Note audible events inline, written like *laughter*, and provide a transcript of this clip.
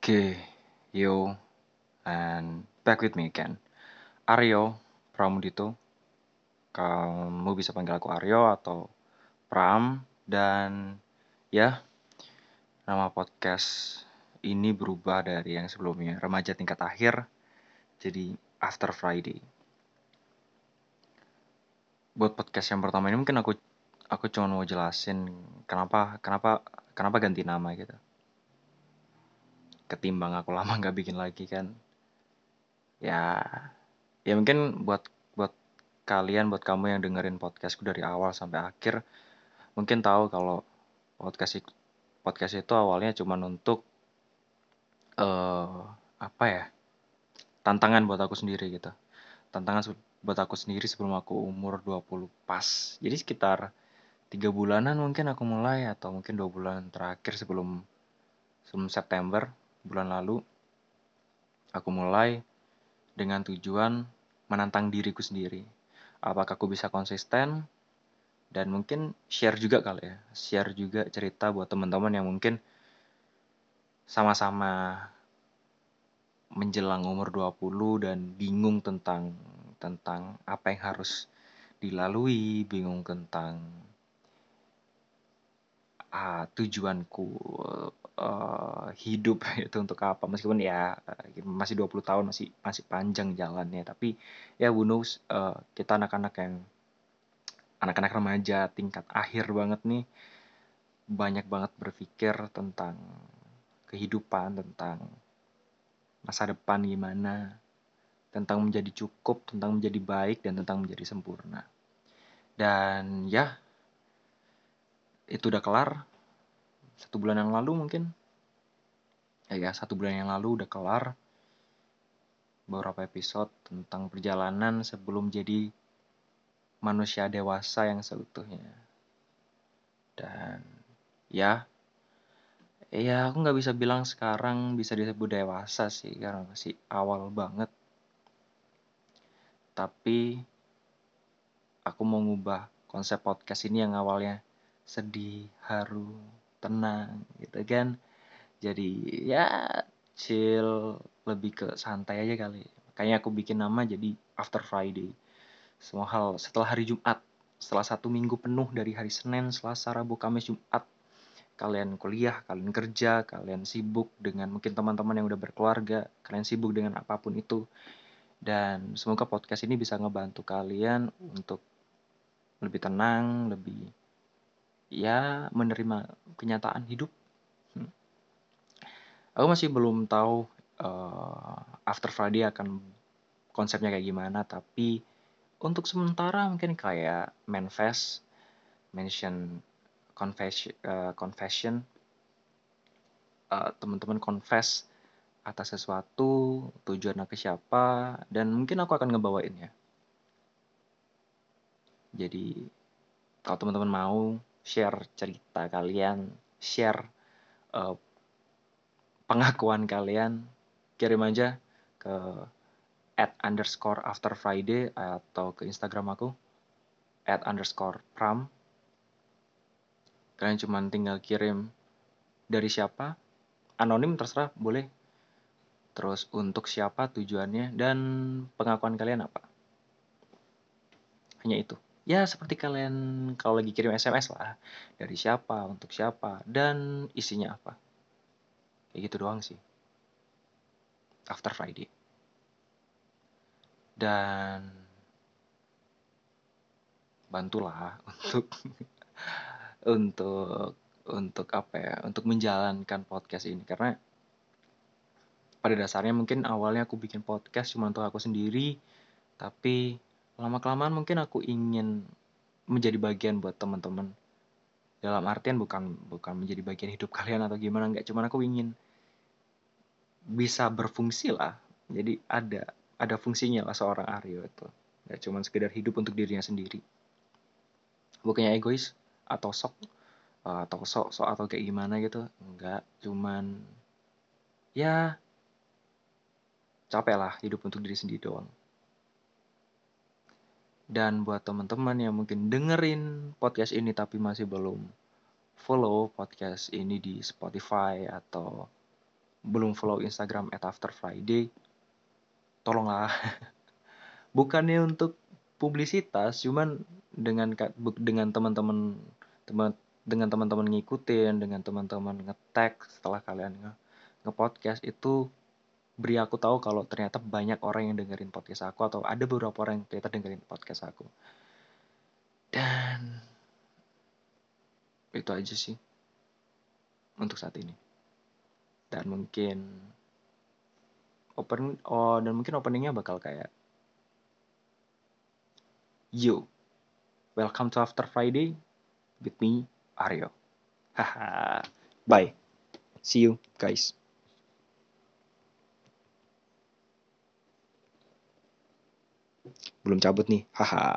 Oke, yo, and back with me again. Aryo Pramudito. Kamu bisa panggil aku Aryo atau Pram dan ya nama podcast ini berubah dari yang sebelumnya remaja tingkat akhir jadi After Friday. Buat podcast yang pertama ini mungkin aku aku cuma mau jelasin kenapa kenapa kenapa ganti nama gitu ketimbang aku lama nggak bikin lagi kan. Ya ya mungkin buat buat kalian buat kamu yang dengerin podcastku dari awal sampai akhir mungkin tahu kalau podcast podcast itu awalnya cuma untuk uh, apa ya tantangan buat aku sendiri gitu. Tantangan buat aku sendiri sebelum aku umur 20 pas. Jadi sekitar tiga bulanan mungkin aku mulai atau mungkin dua bulan terakhir sebelum sebelum September bulan lalu aku mulai dengan tujuan menantang diriku sendiri. Apakah aku bisa konsisten dan mungkin share juga kali ya, share juga cerita buat teman-teman yang mungkin sama-sama menjelang umur 20 dan bingung tentang tentang apa yang harus dilalui, bingung tentang uh, tujuanku uh, hidup *laughs* itu untuk apa? Meskipun ya uh, masih 20 tahun masih masih panjang jalannya. Tapi ya who knows uh, kita anak-anak yang anak-anak remaja tingkat akhir banget nih banyak banget berpikir tentang kehidupan tentang masa depan gimana tentang menjadi cukup tentang menjadi baik dan tentang menjadi sempurna. Dan ya itu udah kelar. Satu bulan yang lalu mungkin ya, ya satu bulan yang lalu udah kelar beberapa episode tentang perjalanan sebelum jadi manusia dewasa yang seutuhnya. Dan ya ya aku nggak bisa bilang sekarang bisa disebut dewasa sih karena masih awal banget. Tapi aku mau ngubah konsep podcast ini yang awalnya sedih haru tenang gitu kan jadi ya chill lebih ke santai aja kali. Makanya aku bikin nama jadi After Friday. Semua hal setelah hari Jumat. Setelah satu minggu penuh dari hari Senin Selasa Rabu Kamis Jumat. Kalian kuliah kalian kerja kalian sibuk dengan mungkin teman-teman yang udah berkeluarga kalian sibuk dengan apa pun itu. Dan semoga podcast ini bisa ngebantu kalian untuk lebih tenang lebih ya menerima kenyataan hidup. Aku masih belum tahu uh, After Friday akan konsepnya kayak gimana, tapi untuk sementara mungkin kayak manifest, mention confession, uh, confession uh, teman-teman confess atas sesuatu, tujuan ke siapa, dan mungkin aku akan ngebawain ya. Jadi kalau teman-teman mau share cerita kalian, share uh, pengakuan kalian, kirim aja ke at underscore after Friday atau ke Instagram aku at underscore pram. Kalian cuma tinggal kirim dari siapa, anonim terserah boleh. Terus untuk siapa tujuannya dan pengakuan kalian apa. Hanya itu ya seperti kalian kalau lagi kirim SMS lah dari siapa untuk siapa dan isinya apa kayak gitu doang sih. After Friday. Dan bantulah *laughs* untuk untuk untuk apa ya untuk menjalankan podcast ini. Karena pada dasarnya mungkin awalnya aku bikin podcast cuma untuk aku sendiri tapi lama kelamaan mungkin aku ingin menjadi bagian buat teman-teman dalam artian bukan bukan menjadi bagian hidup kalian atau gimana nggak cuman aku ingin bisa berfungsi lah. Jadi ada ada fungsinya lah seorang Aryo itu. Nggak cuman sekedar hidup untuk dirinya sendiri. Bukannya egois atau sok atau sok sok atau kayak gimana gitu. Nggak cuman ya capek lah hidup untuk diri sendiri doang dan buat teman-teman yang mungkin dengerin podcast ini tapi masih belum follow podcast ini di Spotify atau belum follow Instagram at After Friday, tolonglah. *laughs* Bukannya untuk publisitas, cuman dengan dengan teman-teman teman dengan teman-teman ngikutin, dengan teman-teman ngetek setelah kalian nge, nge podcast itu beri aku tahu kalau ternyata banyak orang yang dengerin podcast aku atau ada beberapa orang yang ternyata dengerin podcast aku. Dan itu aja sih untuk saat ini. Dan mungkin open oh dan mungkin openingnya bakal kayak you welcome to after Friday with me Aryo. Haha. Bye. See you guys belum cabut nih haha